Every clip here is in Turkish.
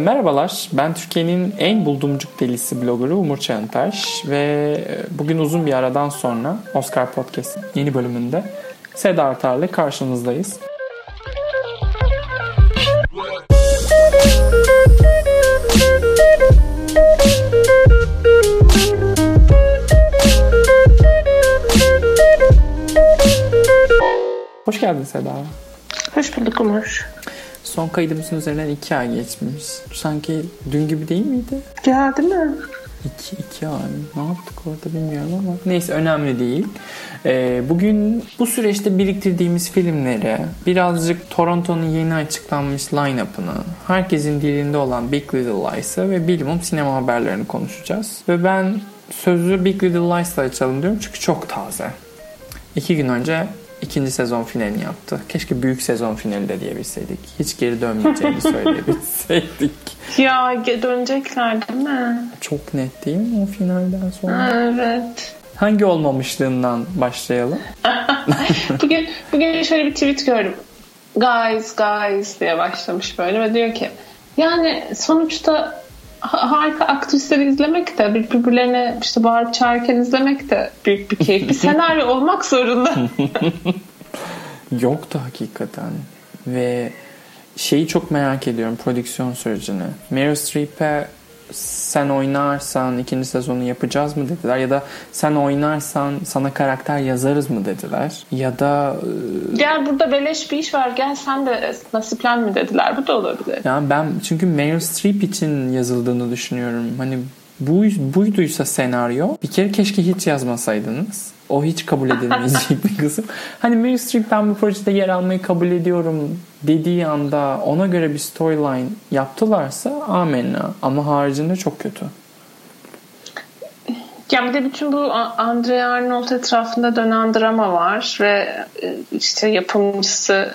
Merhabalar, ben Türkiye'nin en buldumcuk delisi bloggerı Umur Çağıntaş ve e, bugün uzun bir aradan sonra Oscar Podcast'in yeni bölümünde Seda Artar'la karşınızdayız. Hoş geldin Seda. Hoş bulduk Umur. Son kaydımızın üzerinden iki ay geçmiş. Sanki dün gibi değil miydi? Ya değil mi? İki, iki ay. Ne yaptık orada bilmiyorum ama. Neyse önemli değil. Ee, bugün bu süreçte biriktirdiğimiz filmleri, birazcık Toronto'nun yeni açıklanmış line-up'ını, herkesin dilinde olan Big Little Lies'ı ve bilimum sinema haberlerini konuşacağız. Ve ben sözü Big Little Lies'la açalım diyorum çünkü çok taze. İki gün önce ikinci sezon finalini yaptı. Keşke büyük sezon finali de diyebilseydik. Hiç geri dönmeyeceğini söyleyebilseydik. Ya dönecekler değil mi? Çok net değil mi o finalden sonra? Evet. Hangi olmamışlığından başlayalım? bugün bugün şöyle bir tweet gördüm. Guys, guys diye başlamış böyle ve diyor ki yani sonuçta harika aktrisleri izlemek de birbirlerine işte bağırıp çağırırken izlemek de büyük bir keyif. Bir senaryo olmak zorunda. Yok da hakikaten. Ve şeyi çok merak ediyorum prodüksiyon sürecini. Meryl Streep'e sen oynarsan ikinci sezonu yapacağız mı dediler ya da sen oynarsan sana karakter yazarız mı dediler ya da gel burada beleş bir iş var gel sen de nasiplen mi dediler bu da olabilir. Yani ben çünkü Meryl Streep için yazıldığını düşünüyorum. Hani bu buyduysa senaryo bir kere keşke hiç yazmasaydınız. O hiç kabul edilmeyecek bir kısım. Hani Meryl Streep ben bu projede yer almayı kabul ediyorum dediği anda ona göre bir storyline yaptılarsa amenna. Ama haricinde çok kötü. Ya bir de bütün bu Andrea Arnold etrafında dönen drama var ve e, işte yapımcısı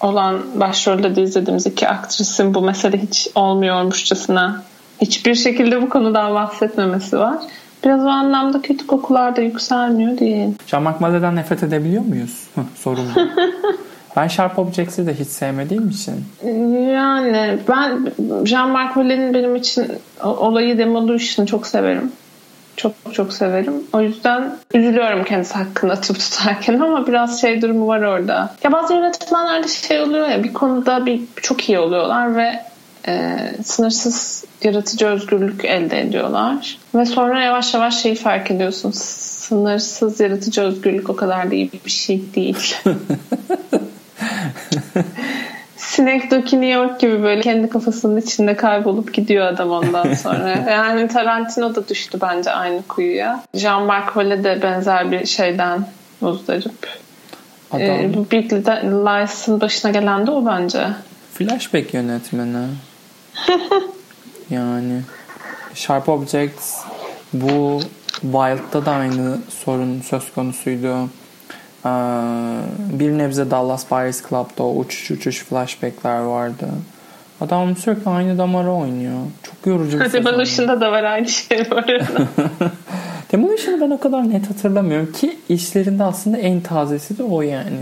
olan başrolde de izlediğimiz iki aktrisin bu mesele hiç olmuyormuşçasına hiçbir şekilde bu konudan bahsetmemesi var. Biraz o anlamda kötü kokular da yükselmiyor değil. Jean-Marc Malet'den nefret edebiliyor muyuz? Sorun bu. ben Sharp Objects'i de hiç sevmediğim için. Yani ben Jean-Marc Malet'in benim için olayı Demolition'ı çok severim. Çok çok severim. O yüzden üzülüyorum kendisi hakkında tıp tutarken ama biraz şey durumu var orada. Ya bazı yönetmenlerde şey oluyor ya bir konuda bir çok iyi oluyorlar ve e, sınırsız yaratıcı özgürlük elde ediyorlar. Ve sonra yavaş yavaş şeyi fark ediyorsun. Sınırsız yaratıcı özgürlük o kadar da iyi bir şey değil. Sinek Doki New York gibi böyle kendi kafasının içinde kaybolup gidiyor adam ondan sonra. yani Tarantino da düştü bence aynı kuyuya. Jean-Marc Vallée de benzer bir şeyden muzdarip. Adam. Ee, Big Lies'ın başına gelen de o bence. Flashback yönetmeni. yani Sharp Objects bu Wild'da da aynı sorun söz konusuydu. Ee, bir nebze Dallas Buyers Club'da o uçuş uçuş flashbackler vardı. Adam sürekli aynı damara oynuyor. Çok yorucu bir. Demolition'da da var aynı şey bu arada. Demolition'ı ben o kadar net hatırlamıyorum ki işlerinde aslında en tazesi de o yani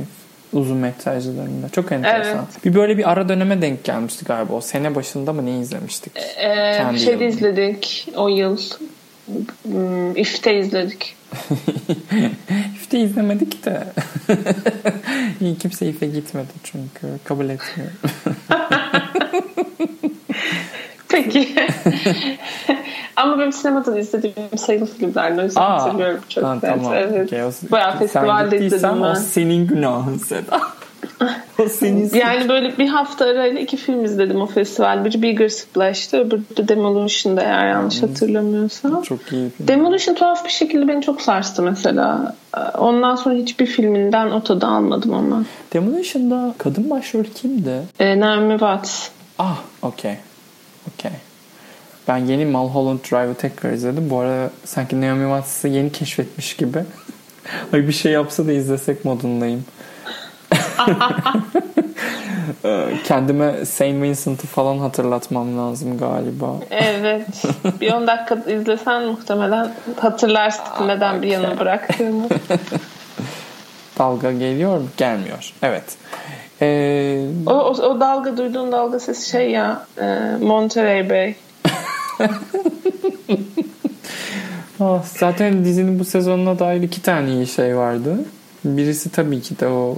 uzun metrajlarında. Çok enteresan. Evet. Bir böyle bir ara döneme denk gelmişti galiba. O sene başında mı ne izlemiştik? Ee, Kendi şeyde izledik o yıl. Hmm, İF'te izledik. İF'te izlemedik de. Kimse İF'e gitmedi çünkü. Kabul etmiyorum. Peki. Ama benim sinemada izlediğim sayılı filmlerden o yüzden Aa, hatırlıyorum çok ha, Tamam. Evet. Okay. O, Bayağı festivalde izledim ben. O senin günahın Seda. o senin yani böyle bir hafta arayla iki film izledim o festival. Biri Bigger Splash'tı öbürü de Demolition'da eğer yanlış hatırlamıyorsam. Çok iyi film. Demolition tuhaf bir şekilde beni çok sarstı mesela. Ondan sonra hiçbir filminden o tadı almadım ama. Demolition'da kadın başrol kimdi? E, Naomi Watts. Ah okey. Okey. Ben yeni Mulholland Drive'ı tekrar izledim. Bu arada sanki Naomi Watts'ı yeni keşfetmiş gibi. Ay bir şey yapsa da izlesek modundayım. Kendime Saint Vincent'ı falan hatırlatmam lazım galiba. Evet. Bir 10 dakika izlesen muhtemelen hatırlarsın neden bir yana bıraktığımı. Dalga geliyor mu? Gelmiyor. Evet. Ee, O, o, o dalga duyduğun dalga sesi şey ya e, Monterey Bay. ah, zaten dizinin bu sezonuna dair iki tane iyi şey vardı. Birisi tabii ki de o ıı,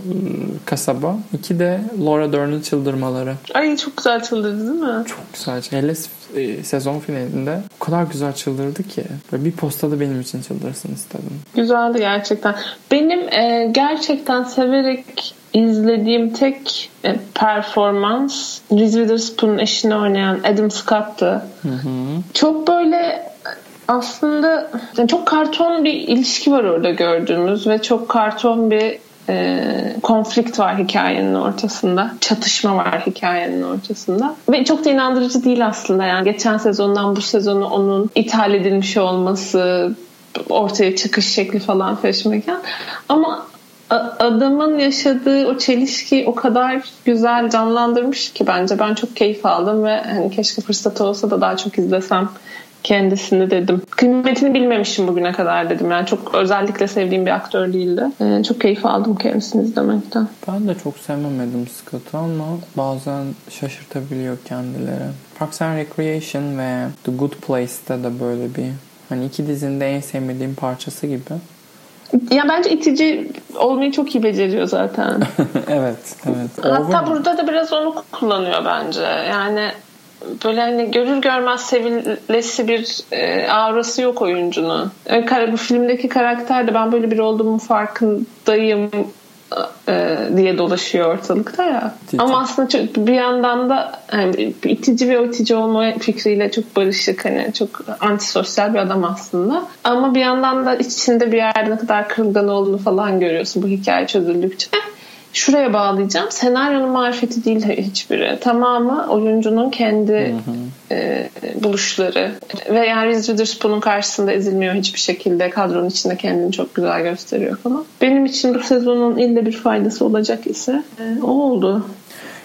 kasaba. İki de Laura Dern'ın çıldırmaları. Ay çok güzel çıldırdı değil mi? Çok güzel. Hele e, sezon finalinde o kadar güzel çıldırdı ki. Böyle bir postada benim için çıldırsın istedim. Güzeldi gerçekten. Benim e, gerçekten severek izlediğim tek e, performans Reese Witherspoon'un eşini oynayan Adam Scott'tı. Çok böyle aslında yani çok karton bir ilişki var orada gördüğümüz ve çok karton bir e, konflikt var hikayenin ortasında. Çatışma var hikayenin ortasında. Ve çok da inandırıcı değil aslında. Yani geçen sezondan bu sezonu onun ithal edilmiş olması, ortaya çıkış şekli falan feşmeken. Ama adamın yaşadığı o çelişki o kadar güzel canlandırmış ki bence ben çok keyif aldım ve hani keşke fırsat olsa da daha çok izlesem kendisini dedim. Kıymetini bilmemişim bugüne kadar dedim. Yani çok özellikle sevdiğim bir aktör değildi. Ee, çok keyif aldım kendisini izlemekten. Ben de çok sevmem Adam Scott'u ama bazen şaşırtabiliyor kendileri. Parks and Recreation ve The Good Place'te de böyle bir hani iki dizinin de en sevmediğim parçası gibi. Ya bence itici olmayı çok iyi beceriyor zaten. evet, evet. Hatta Over- burada da biraz onu kullanıyor bence. Yani böyle hani görür görmez sevilesi bir e, aurası yok oyuncunun. E, bu filmdeki karakter de ben böyle bir olduğumun farkındayım diye dolaşıyor ortalıkta ya. Ciddi. Ama aslında çok, bir yandan da yani, itici ve itici olma fikriyle çok barışık hani çok antisosyal bir adam aslında. Ama bir yandan da içinde bir yerde ne kadar kırılgan olduğunu falan görüyorsun bu hikaye çözüldükçe. Şuraya bağlayacağım. Senaryonun marifeti değil hiçbiri. Tamamı oyuncunun kendi e, buluşları. Ve yani Reese Witherspoon'un karşısında ezilmiyor hiçbir şekilde. Kadronun içinde kendini çok güzel gösteriyor falan. Benim için bu sezonun ille bir faydası olacak ise e, o oldu.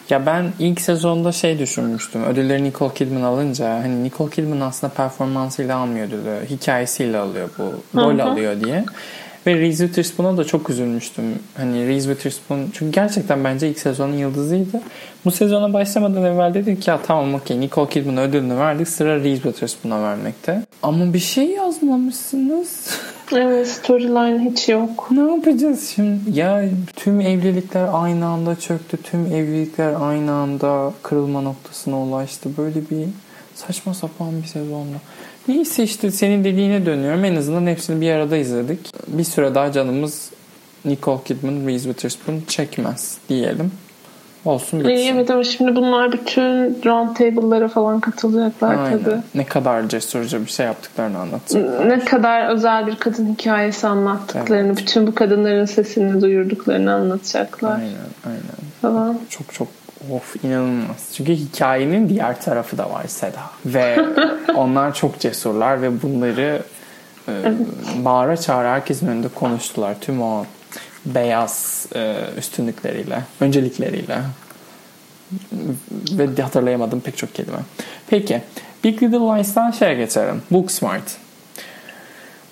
Ya ben ilk sezonda şey düşünmüştüm. Ödülleri Nicole Kidman alınca hani Nicole Kidman aslında performansıyla almıyor ödülü. Hikayesiyle alıyor bu. Rol Hı hı. alıyor diye. Ve Reese Witherspoon'a da çok üzülmüştüm. Hani Reese Witherspoon çünkü gerçekten bence ilk sezonun yıldızıydı. Bu sezona başlamadan evvel dedik ki ya tamam okey Nicole Kidman'a ödülünü verdik sıra Reese Witherspoon'a vermekte. Ama bir şey yazmamışsınız. Evet storyline hiç yok. Ne yapacağız şimdi? Ya tüm evlilikler aynı anda çöktü. Tüm evlilikler aynı anda kırılma noktasına ulaştı. Böyle bir saçma sapan bir sezonda. Neyse işte senin dediğine dönüyorum. En azından hepsini bir arada izledik. Bir süre daha canımız Nicole Kidman, Reese Witherspoon çekmez diyelim. Olsun bitsin. İyi, evet ama şimdi bunlar bütün round table'lara falan katılacaklar Aynen. tabii. Ne kadar cesurca bir şey yaptıklarını anlatacak. Ne kadar özel bir kadın hikayesi anlattıklarını, bütün bu kadınların sesini duyurduklarını anlatacaklar Aynen, aynen. falan. Çok çok of inanılmaz. Çünkü hikayenin diğer tarafı da var Seda. Ve onlar çok cesurlar ve bunları e, bağıra çağıra herkesin önünde konuştular. Tüm o beyaz e, üstünlükleriyle, öncelikleriyle. Ve hatırlayamadım pek çok kelime. Peki. Big Little Lies'tan şeye geçelim. Booksmart.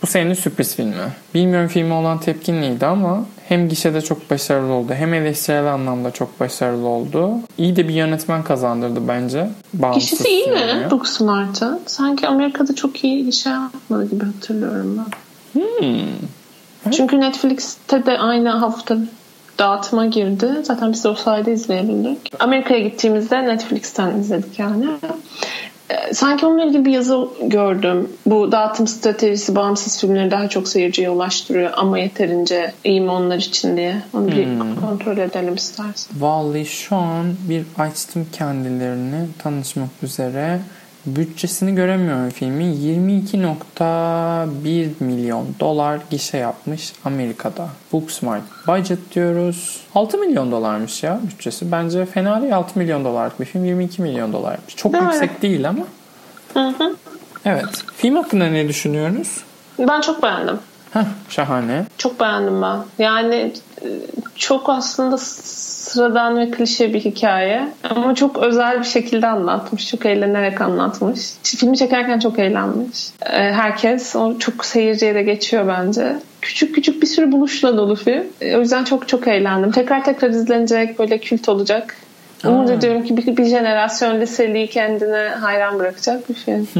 Bu senenin sürpriz filmi. Bilmiyorum filme olan tepkin neydi ama hem gişede çok başarılı oldu hem eleştirel anlamda çok başarılı oldu. İyi de bir yönetmen kazandırdı bence. Bağımsız Kişisi iyi mi sinemaya. Booksmart'ın? Sanki Amerika'da çok iyi iş yapmadı gibi hatırlıyorum ben. Hmm. Çünkü Netflix'te de aynı hafta dağıtıma girdi. Zaten biz de o sayede izleyebildik. Amerika'ya gittiğimizde Netflix'ten izledik yani. Ee, Sanki onunla ilgili bir yazı gördüm. Bu dağıtım stratejisi bağımsız filmleri daha çok seyirciye ulaştırıyor ama yeterince iyi mi onlar için diye. Onu bir kontrol edelim istersen. Vallahi şu an bir açtım kendilerini tanışmak üzere. Bütçesini göremiyorum filmin. 22.1 milyon dolar gişe yapmış Amerika'da. Booksmart budget diyoruz. 6 milyon dolarmış ya bütçesi. Bence fena değil 6 milyon dolarlık bir film 22 milyon dolarmış. Çok Evet. yüksek değil ama. Hı hı. Evet. Film hakkında ne düşünüyorsunuz? Ben çok beğendim. Heh, şahane. Çok beğendim ben. Yani e, çok aslında sıradan ve klişe bir hikaye. Ama çok özel bir şekilde anlatmış. Çok eğlenerek anlatmış. Filmi çekerken çok eğlenmiş. Ee, herkes o çok seyirciye de geçiyor bence. Küçük küçük bir sürü buluşla dolu film. Ee, o yüzden çok çok eğlendim. Tekrar tekrar izlenecek böyle kült olacak. Umut ediyorum ki bir, bir jenerasyon liseliği kendine hayran bırakacak bir film.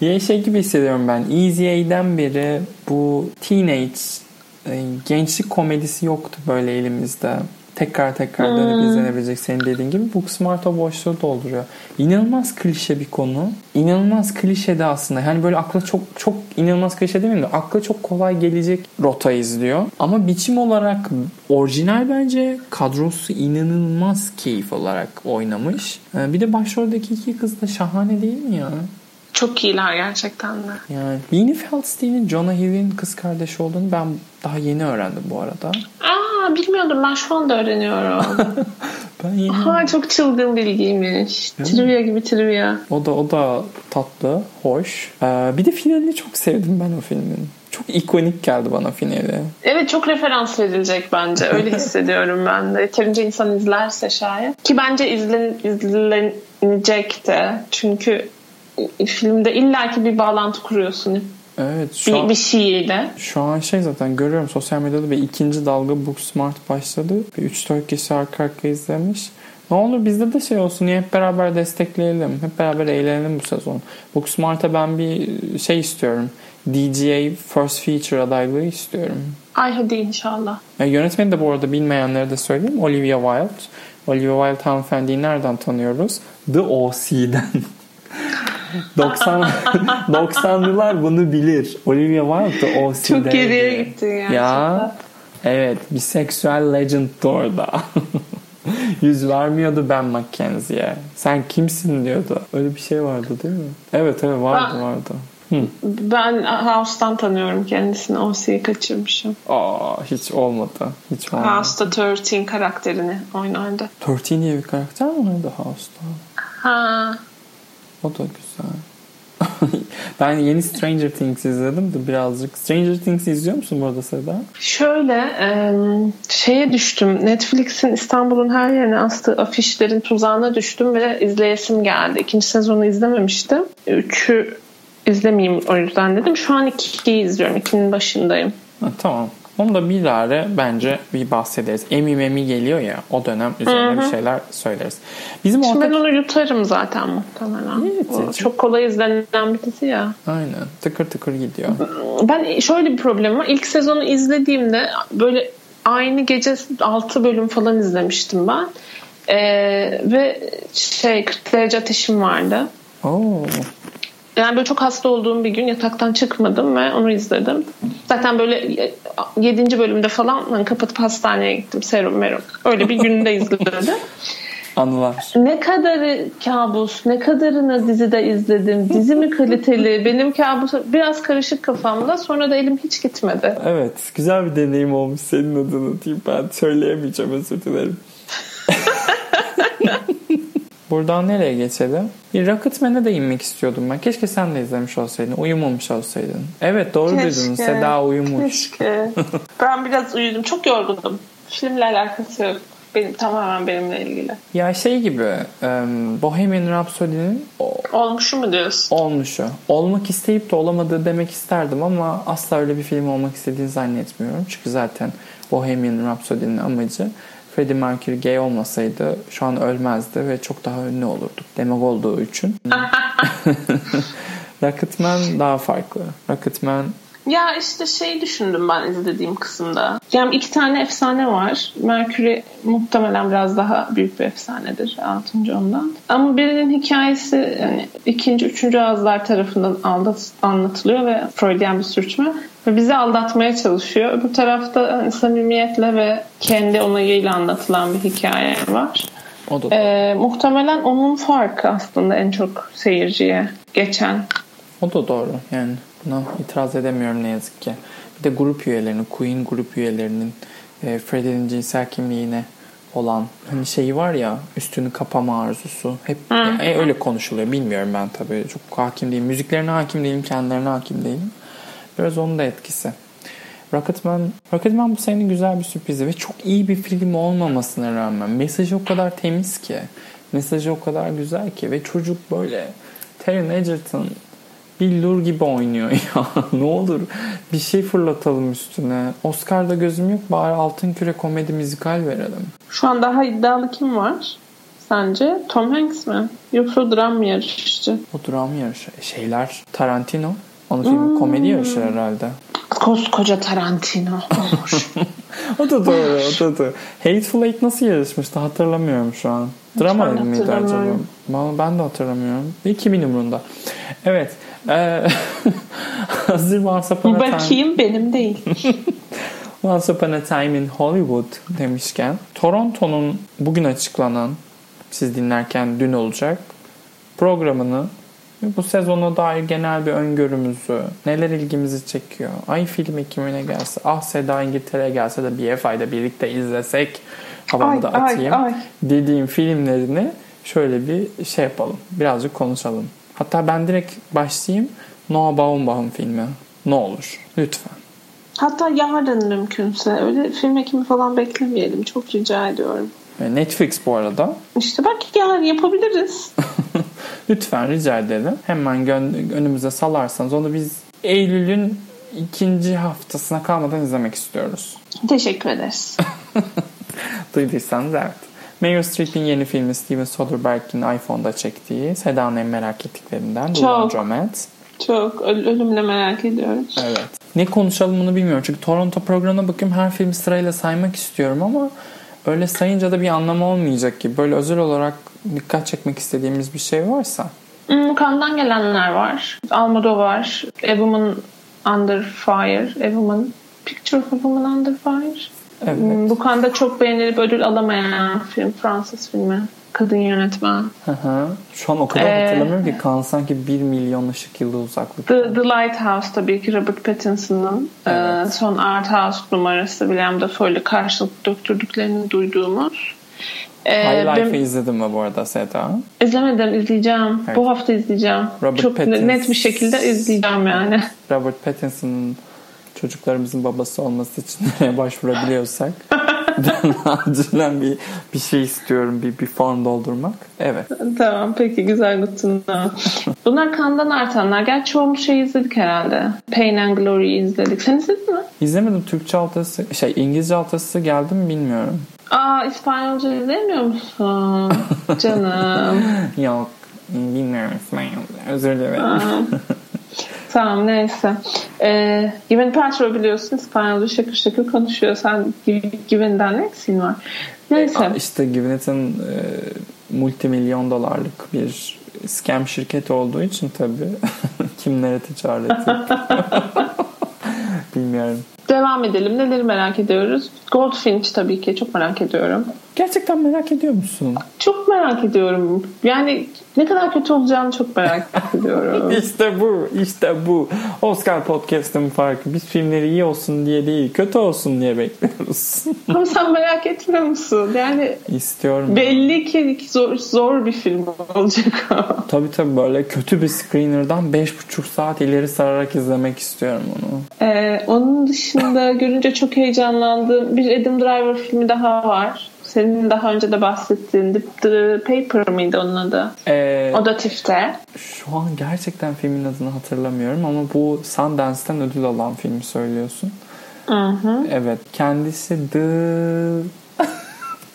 ya şey gibi hissediyorum ben. Easy A'den beri bu teenage e, gençlik komedisi yoktu böyle elimizde tekrar tekrar dönüp hmm. izlenebilecek senin dediğin gibi Booksmart o boşluğu dolduruyor. İnanılmaz klişe bir konu. İnanılmaz klişe de aslında. Yani böyle akla çok çok inanılmaz klişe demeyeyim de akla çok kolay gelecek rota izliyor. Ama biçim olarak orijinal bence kadrosu inanılmaz keyif olarak oynamış. Ee, bir de başroldeki iki kız da şahane değil mi ya? Çok iyiler gerçekten de. Yani Beanie Feldstein'in Jonah Hill'in kız kardeşi olduğunu ben daha yeni öğrendim bu arada. Aa bilmiyordum ben şu anda öğreniyorum. ben yeni Aha, çok çılgın bilgiymiş. Değil trivia mi? gibi trivia. O da o da tatlı, hoş. Ee, bir de finalini çok sevdim ben o filmin. Çok ikonik geldi bana finali. Evet çok referans verilecek bence. Öyle hissediyorum ben de. Yeterince insan izlerse şayet. Ki bence izlen, izlenecek de. Çünkü filmde illaki bir bağlantı kuruyorsun. Evet. Şu bir, an, bir şiirle. Şu an şey zaten görüyorum sosyal medyada bir ikinci dalga Booksmart başladı. Bir 3-4 kişi arka arka izlemiş. Ne olur bizde de şey olsun niye hep beraber destekleyelim. Hep beraber eğlenelim bu sezon. Booksmart'a ben bir şey istiyorum. DGA First Feature adaylığı istiyorum. Ay hadi inşallah. Ya yönetmeni de bu arada bilmeyenlere de söyleyeyim. Olivia Wilde. Olivia Wilde hanımefendiyi nereden tanıyoruz? The O.C.'den. 90 90'lılar bunu bilir. Olivia Wilde o Çok geriye gitti yani. Ya evet bir seksüel legend orada. Yüz vermiyordu Ben Mackenzie'ye. Sen kimsin diyordu. Öyle bir şey vardı değil mi? Evet evet vardı ben, vardı. Hı. Ben House'tan tanıyorum kendisini. OC'yi kaçırmışım. Aa hiç olmadı. Hiç olmadı. House'da 13 karakterini oynardı. 13 diye bir karakter mi vardı House'da? Ha. O da güzel. ben yeni Stranger Things izledim de birazcık. Stranger Things izliyor musun burada Seda? Şöyle şeye düştüm. Netflix'in İstanbul'un her yerine astığı afişlerin tuzağına düştüm ve izleyesim geldi. İkinci sezonu izlememiştim. Üçü izlemeyeyim o yüzden dedim. Şu an ikiyi izliyorum. İkinin başındayım. Ha, tamam. Onu da bir ara bence bir bahsederiz. Emi memi geliyor ya o dönem üzerine Hı-hı. bir şeyler söyleriz. Bizim Şimdi ortak... ben onu yutarım zaten muhtemelen. Evet, çok kolay izlenen bir dizi ya. Aynen. Tıkır tıkır gidiyor. Ben şöyle bir problemim var. İlk sezonu izlediğimde böyle aynı gece 6 bölüm falan izlemiştim ben. Ee, ve şey 40 derece ateşim vardı. Oo. Yani böyle çok hasta olduğum bir gün yataktan çıkmadım ve onu izledim. Zaten böyle 7. bölümde falan hani kapatıp hastaneye gittim serum merum. Öyle bir günde izledim. Anılar. Ne kadarı kabus, ne kadarını dizide izledim. Dizi mi kaliteli? Benim kabus biraz karışık kafamda. Sonra da elim hiç gitmedi. Evet. Güzel bir deneyim olmuş senin adına diyeyim. Ben söyleyemeyeceğim özür dilerim. Buradan nereye geçelim? Bir Rocketman'e de inmek istiyordum ben. Keşke sen de izlemiş olsaydın. Uyumamış olsaydın. Evet doğru Keşke. duydun. Seda uyumuş. Keşke. ben biraz uyudum. Çok yorgundum. Filmle alakası yok. Benim, tamamen benimle ilgili. Ya şey gibi Bohemian Rhapsody'nin olmuşu mu diyorsun? Olmuşu. Olmak isteyip de olamadığı demek isterdim ama asla öyle bir film olmak istediğini zannetmiyorum. Çünkü zaten Bohemian Rhapsody'nin amacı Freddie Mercury gay olmasaydı şu an ölmezdi ve çok daha ünlü olurduk demek olduğu için. Rocketman daha farklı. Rocketman ya işte şey düşündüm ben izlediğim kısımda. Yani iki tane efsane var. Mercury muhtemelen biraz daha büyük bir efsanedir Elton John'dan. Ama birinin hikayesi yani ikinci, üçüncü ağızlar tarafından aldat, anlatılıyor ve Freudian bir sürçme. Ve bizi aldatmaya çalışıyor. Bu tarafta hani samimiyetle ve kendi onayıyla anlatılan bir hikaye var. O da ee, muhtemelen onun farkı aslında en çok seyirciye geçen. O da doğru yani. Buna itiraz edemiyorum ne yazık ki. Bir de grup üyelerinin, Queen grup üyelerinin e, Freddie'nin cinsel kimliğine olan hani şeyi var ya üstünü kapama arzusu. Hep yani öyle konuşuluyor. Bilmiyorum ben tabii. Çok hakim değilim. Müziklerine hakim değilim. Kendilerine hakim değilim. Biraz onun da etkisi. Rocketman, Rocketman bu senenin güzel bir sürprizi ve çok iyi bir film olmamasına rağmen mesajı o kadar temiz ki. Mesajı o kadar güzel ki ve çocuk böyle Taron Egerton billur gibi oynuyor ya. ne olur bir şey fırlatalım üstüne. Oscar'da gözüm yok bari Altın Küre komedi müzikal verelim. Şu an daha iddialı kim var? Sence Tom Hanks mi? Yoksa dram mı yarışçı? O dram yarışı. E, şeyler Tarantino. Onun filmi hmm. komedi yarışı herhalde. Koskoca Tarantino olmuş. o da doğru. O da doğru. Hateful Eight nasıl yarışmıştı hatırlamıyorum şu an. Drama mıydı acaba? Ben de hatırlamıyorum. 2000 umurunda. Evet. Ee, hazır Once Upon Time. Bakayım benim değil. Once Upon a Time in Hollywood demişken Toronto'nun bugün açıklanan siz dinlerken dün olacak programını bu sezona dair genel bir öngörümüzü, neler ilgimizi çekiyor, ay film ekimine gelse, ah Seda İngiltere'ye gelse de BFI'de birlikte izlesek havamı da atayım ay, ay. dediğim filmlerini şöyle bir şey yapalım. Birazcık konuşalım. Hatta ben direkt başlayayım. Noah Baumbach'ın filmi. Ne olur. Lütfen. Hatta yarın mümkünse. Öyle film ekimi falan beklemeyelim. Çok rica ediyorum. Netflix bu arada. İşte bak yani yapabiliriz. Lütfen rica ederim. Hemen önümüze salarsanız onu biz Eylül'ün ikinci haftasına kalmadan izlemek istiyoruz. Teşekkür ederiz. Duyduysanız evet. Meryl Streep'in yeni filmi Steven Soderbergh'in iPhone'da çektiği Seda'nın en merak ettiklerinden Çok. Laundromat. Çok. Ölümle merak ediyoruz. Evet. Ne konuşalım bunu bilmiyorum. Çünkü Toronto programına bakıyorum her filmi sırayla saymak istiyorum ama öyle sayınca da bir anlamı olmayacak gibi. Böyle özel olarak dikkat çekmek istediğimiz bir şey varsa. Hmm, kandan gelenler var. Almodovar, A Woman Under Fire, A Woman Picture of a Woman Under Fire. Evet. Hmm, bu kanda çok beğenilip ödül alamayan film Fransız filmi. Kadın yönetmen. Hı hı. Şu an o kadar ee, hatırlamıyorum ki kan sanki 1 milyon ışık yılı uzaklıkta. The, The Lighthouse tabii ki Robert Pattinson'ın e, evet. e, son Art House numarası William Dafoe'yle karşılık döktürdüklerini duyduğumuz. E, High Life'ı izledin mi bu arada Seda? İzlemedim izleyeceğim. Evet. Bu hafta izleyeceğim. Robert Çok Pattinson, net bir şekilde izleyeceğim yani. Robert Pattinson'ın çocuklarımızın babası olması için nereye başvurabiliyorsak acilen bir, bir şey istiyorum. Bir, bir form doldurmak. Evet. Tamam peki güzel Gutsun'da. Bunlar kandan artanlar. Gerçi çoğumuz şey izledik herhalde. Pain and Glory'yi izledik. Sen izledin mi? İzlemedim. Türkçe altası, şey İngilizce altası geldi mi bilmiyorum. Aa İspanyolca izlemiyor musun? Canım. Yok. Bilmiyorum İspanyolca. Özür dilerim. Tamam neyse. Ee, Gwyneth Paltrow biliyorsun İspanyolca şakır şakır konuşuyor. Sen Gwyneth'den ne eksiğin var? Neyse. E, işte Gwyneth'in e, multimilyon dolarlık bir scam şirketi olduğu için tabii kimlere ticaret Bilmiyorum. Devam edelim. Neleri merak ediyoruz? Goldfinch tabii ki. Çok merak ediyorum. Gerçekten merak ediyor musun? Çok merak ediyorum. Yani ne kadar kötü olacağını çok merak ediyorum. İşte bu. işte bu. Oscar Podcast'ın farkı. Biz filmleri iyi olsun diye değil, kötü olsun diye bekliyoruz. Ama sen merak etmiyor musun? Yani istiyorum. Belli ki zor, zor bir film olacak o. Tabii tabii böyle kötü bir screener'dan 5,5 saat ileri sararak izlemek istiyorum onu. Ee, onun dışında görünce çok heyecanlandım. Bir Adam Driver filmi daha var. Senin daha önce de bahsettiğin The, Paper mıydı onun adı? Ee, o da TIFF'te. Şu an gerçekten filmin adını hatırlamıyorum ama bu Sundance'ten ödül alan filmi söylüyorsun. Hı hı. Evet. Kendisi The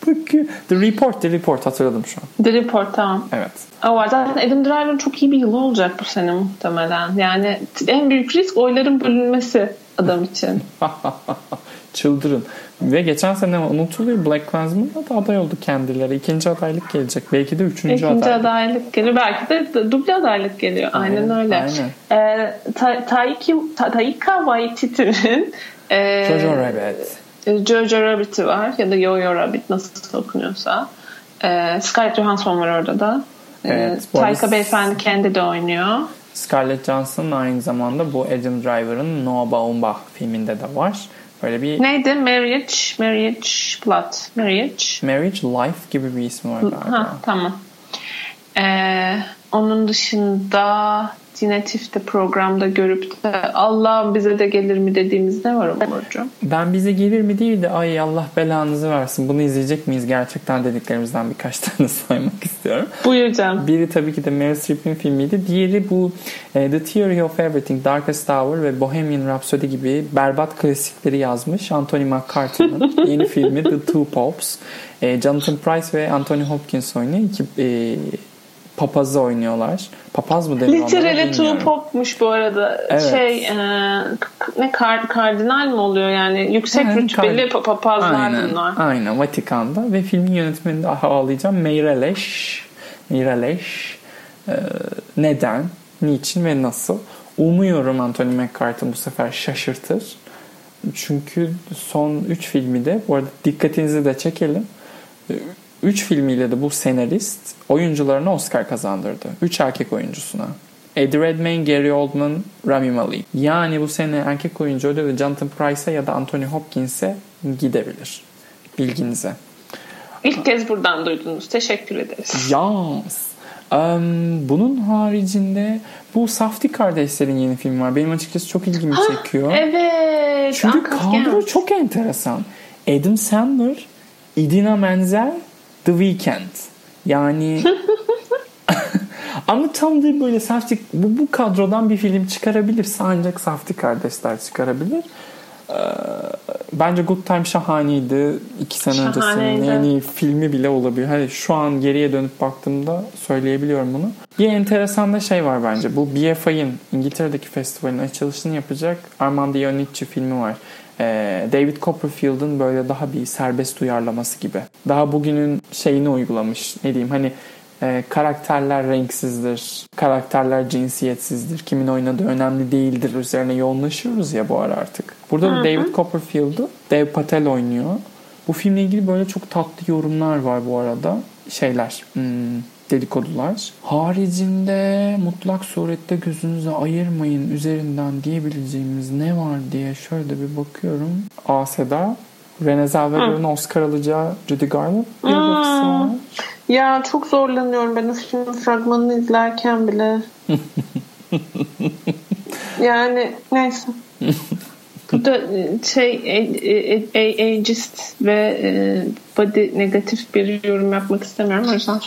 The Report, The Report hatırladım şu an. The Report tamam. Evet. O var. Zaten Adam Driver'ın çok iyi bir yılı olacak bu sene muhtemelen. Yani en büyük risk oyların bölünmesi adam için. Çıldırın. Ve geçen sene unutuluyor Black Klansman'da da aday oldu kendileri. İkinci adaylık gelecek. Belki de üçüncü İkinci adaylık. adaylık geliyor. Belki de duble adaylık geliyor. Aynen, aynen öyle. Aynen. Ee, Ta- Taiki, Ta- Taika Waititi'nin e, Jojo Rabbit. E, Jojo Rabbit'i var ya da Yo-Yo Rabbit nasıl okunuyorsa. E, Scarlett Johansson var orada da. E, evet, Taika Beyefendi kendi de oynuyor. Scarlett Johansson aynı zamanda bu Adam Driver'ın Noah Baumbach filminde de var. Böyle bir... Neydi? Marriage, Marriage Plot. Marriage. Marriage Life gibi bir ismi var galiba. Ha, tamam. Ee, onun dışında yine tifte programda görüp de Allah bize de gelir mi dediğimiz ne var Umurcuğum? Ben bize gelir mi değil de ay Allah belanızı versin bunu izleyecek miyiz gerçekten dediklerimizden birkaç tane saymak istiyorum. Buyuracağım. Biri tabii ki de Meryl Streep'in filmiydi. Diğeri bu e, The Theory of Everything, Darkest Hour ve Bohemian Rhapsody gibi berbat klasikleri yazmış Anthony McCarthy'nin yeni filmi The Two Popes. E, Jonathan Price ve Anthony Hopkins oynuyor. İki e, papazı oynuyorlar. Papaz mı deniyor Literally two popmuş bu arada. Evet. Şey e, ne kard, kardinal mi oluyor yani? Yüksek yani, rütbeli kard... papazlar aynen, bunlar. Aynen Vatikan'da ve filmin yönetmenini de ağlayacağım. Meirelles. Meirelles. E, neden? Niçin ve nasıl? Umuyorum Anthony McCarthy bu sefer şaşırtır. Çünkü son 3 filmi de bu arada dikkatinizi de çekelim 3 filmiyle de bu senarist oyuncularına Oscar kazandırdı. 3 erkek oyuncusuna. Eddie Redmayne, Gary Oldman, Rami Malek. Yani bu sene erkek oyuncu ödülü Jonathan Price'a ya da Anthony Hopkins'e gidebilir. Bilginize. İlk kez buradan duydunuz. Teşekkür ederiz. Yes. Um, bunun haricinde bu Safdie kardeşlerin yeni filmi var. Benim açıkçası çok ilgimi çekiyor. evet. Çünkü kadro çok enteresan. Adam Sandler, Idina Menzel, The Weeknd. Yani ama tam da böyle Safdie bu, bu kadrodan bir film çıkarabilirse ancak Safdie kardeşler çıkarabilir. Ee, bence Good Time şahaneydi. iki sene öncesinin yani filmi bile olabilir. Hani şu an geriye dönüp baktığımda söyleyebiliyorum bunu. Bir enteresan da şey var bence. Bu BFI'nin İngiltere'deki festivalin açılışını yapacak Armando Iannucci filmi var. Ee, David Copperfield'ın böyle daha bir serbest uyarlaması gibi. Daha bugünün şeyini uygulamış. Ne diyeyim hani e, karakterler renksizdir, karakterler cinsiyetsizdir, kimin oynadığı önemli değildir üzerine yoğunlaşıyoruz ya bu ara artık. Burada da David Copperfield'u Dev Patel oynuyor. Bu filmle ilgili böyle çok tatlı yorumlar var bu arada. Şeyler, hmm, dedikodular. Haricinde mutlak surette gözünüze ayırmayın üzerinden diyebileceğimiz ne var diye şöyle bir bakıyorum. Aseda Renée Zellweger'ın Oscar alacağı Judy Garland biyografisi. Ya çok zorlanıyorum ben o filmin fragmanını izlerken bile. yani neyse. Bu da şey ageist ve body negatif bir yorum yapmak istemiyorum. O yüzden.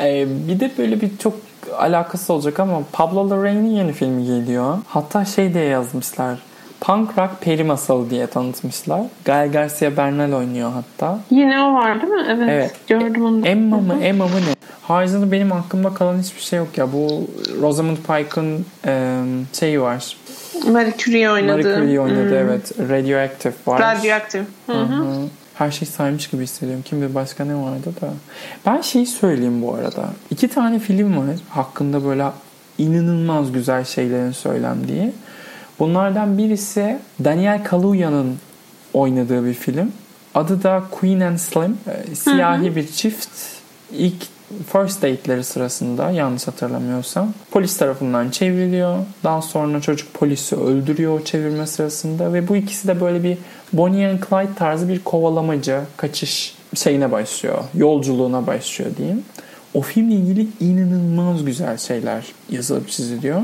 Ee, bir de böyle bir çok alakası olacak ama Pablo Larraín'in yeni filmi geliyor. Hatta şey diye yazmışlar. Punk Rock Peri Masalı diye tanıtmışlar. Gael Garcia Bernal oynuyor hatta. Yine o var değil mi? Evet. evet. Gördüm onu. Emma mı? Emma mı ne? Haricinde benim aklımda kalan hiçbir şey yok ya. Bu Rosamund Pike'ın e, şeyi var. Marie Curie oynadı. Marie Curie oynadı hmm. evet. Radioactive var. Radioactive. Hı hı. Her şey saymış gibi hissediyorum. Kim bilir başka ne vardı da. Ben şeyi söyleyeyim bu arada. İki tane film var hakkında böyle inanılmaz güzel şeylerin söylendiği. Bunlardan birisi Daniel Kaluya'nın oynadığı bir film. Adı da Queen and Slim. Ee, siyahi Hı-hı. bir çift ilk first date'leri sırasında yanlış hatırlamıyorsam polis tarafından çevriliyor. Daha sonra çocuk polisi öldürüyor çevirme sırasında ve bu ikisi de böyle bir Bonnie and Clyde tarzı bir kovalamacı, kaçış şeyine başlıyor. Yolculuğuna başlıyor diyeyim. O filmle ilgili inanılmaz güzel şeyler yazılıp çiziliyor.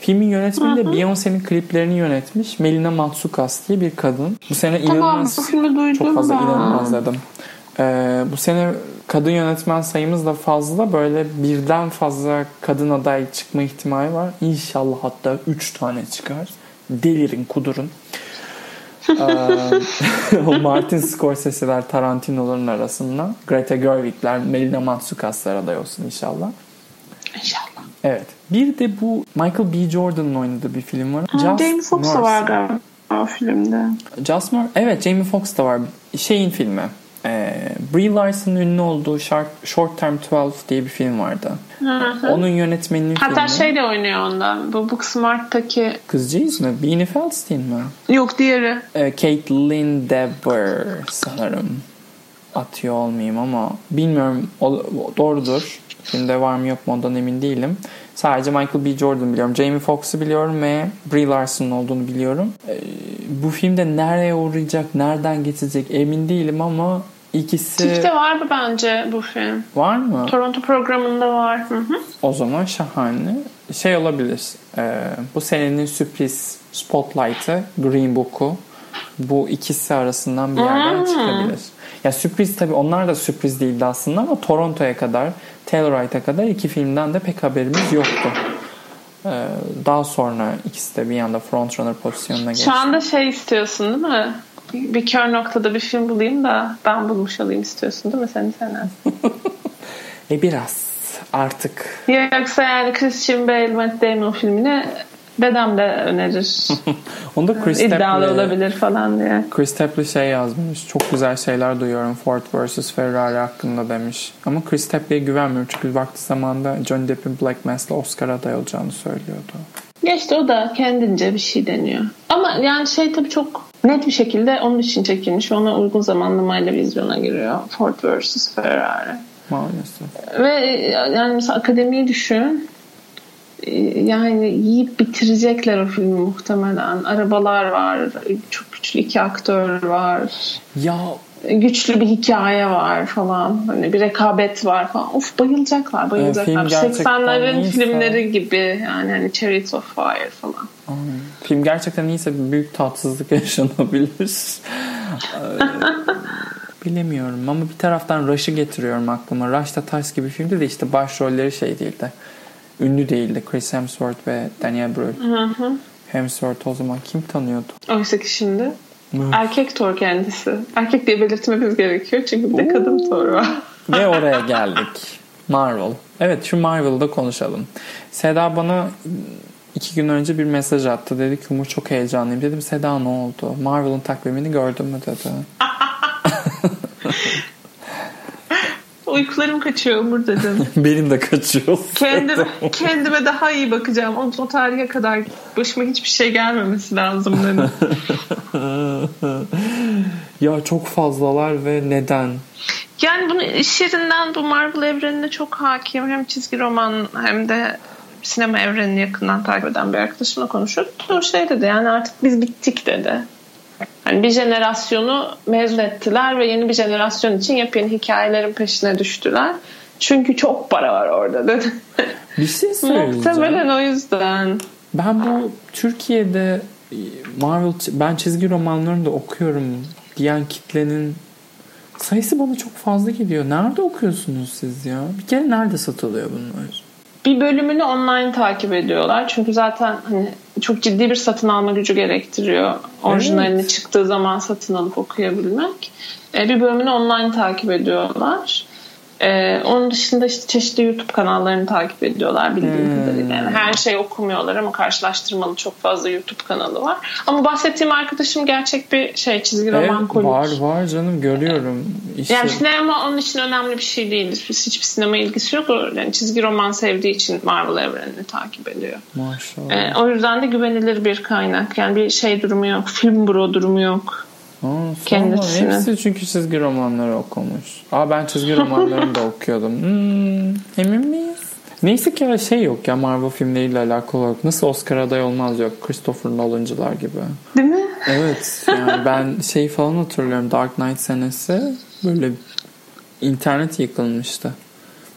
Filmin yönetmeni de Beyoncé'nin kliplerini yönetmiş. Melina Matsukas diye bir kadın. Bu sene tamam, inanılmaz bu filmi duydum çok fazla ben. inanılmaz dedim. Ee, bu sene kadın yönetmen sayımız da fazla. Böyle birden fazla kadın aday çıkma ihtimali var. İnşallah hatta 3 tane çıkar. Delirin, kudurun. Ee, o Martin Scorsese'ler, Tarantino'ların arasında Greta Gerwig'ler, Melina Matsukas'lar aday olsun inşallah. İnşallah. Evet. Bir de bu Michael B. Jordan'ın oynadığı bir film var. Ha, Jamie Foxx da var galiba o filmde. Just Mer evet Jamie Foxx da var. Şeyin filmi. E, Brie Larson'ın ünlü olduğu Short, Short Term 12 diye bir film vardı. Hı-hı. Onun yönetmeninin Hatta filmi. şey de oynuyor ondan. Bu Booksmart'taki Kızcağız mı? Beanie Feldstein mi? Yok diğeri. E, Caitlin Dever sanırım. Atıyor olmayayım ama bilmiyorum o, doğrudur. Filmde var mı yok mu ondan emin değilim. Sadece Michael B. Jordan biliyorum. Jamie Foxx'u biliyorum ve Brie Larson'ın olduğunu biliyorum. Ee, bu filmde nereye uğrayacak, nereden geçecek emin değilim ama ikisi... Çifte var mı bence bu film? Var mı? Toronto programında var. Hı hı. O zaman şahane. Şey olabilir. E, bu senenin sürpriz Spotlight'ı, Green Book'u bu ikisi arasından bir yerden hmm. çıkabilir. Ya sürpriz tabii onlar da sürpriz değildi aslında ama Toronto'ya kadar, Tellurite'a kadar iki filmden de pek haberimiz yoktu. Ee, daha sonra ikisi de bir yanda frontrunner pozisyonuna geçti. Şu anda şey istiyorsun değil mi? Bir kör noktada bir film bulayım da ben bulmuş olayım istiyorsun değil mi senin senen? e biraz artık. Yoksa yani Christian Bale, Matt Damon filmini Dedem de önerir. Onu da Chris İddialı olabilir falan diye. Chris Tapley şey yazmış. Çok güzel şeyler duyuyorum Ford vs. Ferrari hakkında demiş. Ama Chris Tapley'e güvenmiyorum. Çünkü vakti zamanda Johnny Depp'in Black Mass'la Oscar aday olacağını söylüyordu. İşte o da kendince bir şey deniyor. Ama yani şey tabii çok net bir şekilde onun için çekilmiş. Ona uygun zamanlamayla vizyona giriyor. Ford vs. Ferrari. Maalesef. Ve yani mesela akademiyi düşün yani yiyip bitirecekler o filmi muhtemelen. Arabalar var, çok güçlü iki aktör var. Ya güçlü bir hikaye var falan. Hani bir rekabet var falan. Of bayılacaklar, bayılacaklar. Film 80'lerin filmleri gibi yani hani Chariots of Fire falan. Film gerçekten iyiyse büyük tatsızlık yaşanabilir. Bilemiyorum ama bir taraftan Rush'ı getiriyorum aklıma. Rush da Tars gibi filmdi de işte başrolleri şey değildi ünlü değildi. Chris Hemsworth ve Daniel Brühl. Hı hı. Hemsworth o zaman kim tanıyordu? Oysa ki şimdi erkek Thor kendisi. Erkek diye belirtmemiz gerekiyor çünkü bir de kadın Thor var. ve oraya geldik. Marvel. Evet şu Marvel'da konuşalım. Seda bana iki gün önce bir mesaj attı. Dedi ki Umur çok heyecanlıyım. Dedim Seda ne oldu? Marvel'ın takvimini gördün mü dedi. uykularım kaçıyor Umur dedim. Benim de kaçıyor. Kendime, kendime daha iyi bakacağım. O, o tarihe kadar başıma hiçbir şey gelmemesi lazım dedim. ya çok fazlalar ve neden? Yani bunu iş yerinden bu Marvel evrenine çok hakim. Hem çizgi roman hem de sinema evrenini yakından takip eden bir arkadaşımla konuşuyorduk. O şey dedi yani artık biz bittik dedi. Yani bir jenerasyonu mezun ettiler ve yeni bir jenerasyon için yepyeni hikayelerin peşine düştüler. Çünkü çok para var orada dedi. Bir şey söyleyeceğim. Muhtemelen o yüzden. Ben bu Türkiye'de Marvel ben çizgi romanlarını da okuyorum diyen kitlenin sayısı bana çok fazla gidiyor. Nerede okuyorsunuz siz ya? Bir kere nerede satılıyor bunlar? Bir bölümünü online takip ediyorlar. Çünkü zaten hani çok ciddi bir satın alma gücü gerektiriyor. Orijinalini evet. çıktığı zaman satın alıp okuyabilmek. E, bir bölümünü online takip ediyorlar. Ee, onun dışında işte çeşitli YouTube kanallarını takip ediyorlar bildiğim hmm. kadarıyla. Yani her şey okumuyorlar ama karşılaştırmalı çok fazla YouTube kanalı var. Ama bahsettiğim arkadaşım gerçek bir şey çizgi evet, roman kolik. Var var canım görüyorum. İşte... Yani sinema onun için önemli bir şey değil. Hiçbir sinema ilgisi yok. Yani çizgi roman sevdiği için Marvel evrenini takip ediyor. Maşallah. Ee, o yüzden de güvenilir bir kaynak. Yani bir şey durumu yok. Film bro durumu yok. Kendisini. Hepsi çünkü çizgi romanları okumuş. Aa ben çizgi romanlarını da okuyordum. Hmm, emin miyiz? Neyse ki şey yok ya Marvel filmleriyle alakalı olarak. Nasıl Oscar aday olmaz yok. Christopher Nolan'cılar gibi. Değil mi? Evet. Yani ben şey falan hatırlıyorum. Dark Knight senesi böyle internet yıkılmıştı.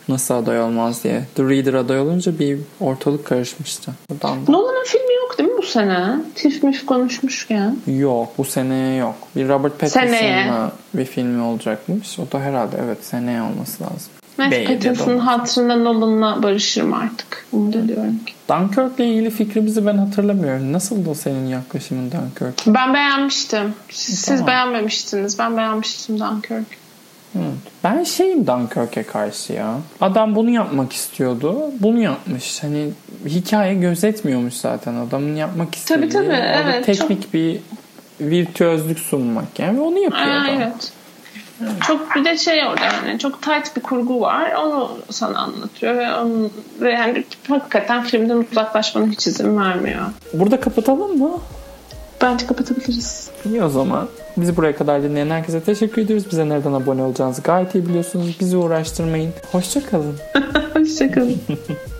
Nasıl aday olmaz diye. The Reader aday olunca bir ortalık karışmıştı. Nolan'ın filmi sene? Tif mif konuşmuşken. Yok bu seneye yok. Bir Robert Pattinson'la bir filmi olacakmış. O da herhalde evet seneye olması lazım. Matt Pattinson'ın hatırında Nolan'la barışırım artık. Umut ediyorum ki. Dunkirk'le ilgili fikrimizi ben hatırlamıyorum. Nasıl da senin yaklaşımın Dunkirk? Ben beğenmiştim. Siz tamam. beğenmemiştiniz. Ben beğenmiştim Dunkirk. Ben şeyim Dunkirk'e karşı ya. Adam bunu yapmak istiyordu. Bunu yapmış. Hani hikaye gözetmiyormuş zaten adamın yapmak istediği. Tabii tabii. Evet, teknik çok... bir virtüözlük sunmak yani. Onu yapıyor Aa, adam. Evet. Çok bir de şey orada yani çok tight bir kurgu var. Onu sana anlatıyor ve onu ve yani hakikaten filmden uzaklaşmana hiç izin vermiyor. Burada kapatalım mı? Bence kapatabiliriz. İyi o zaman. Bizi buraya kadar dinleyen herkese teşekkür ediyoruz. Bize nereden abone olacağınızı gayet iyi biliyorsunuz. Bizi uğraştırmayın. Hoşçakalın. Hoşçakalın.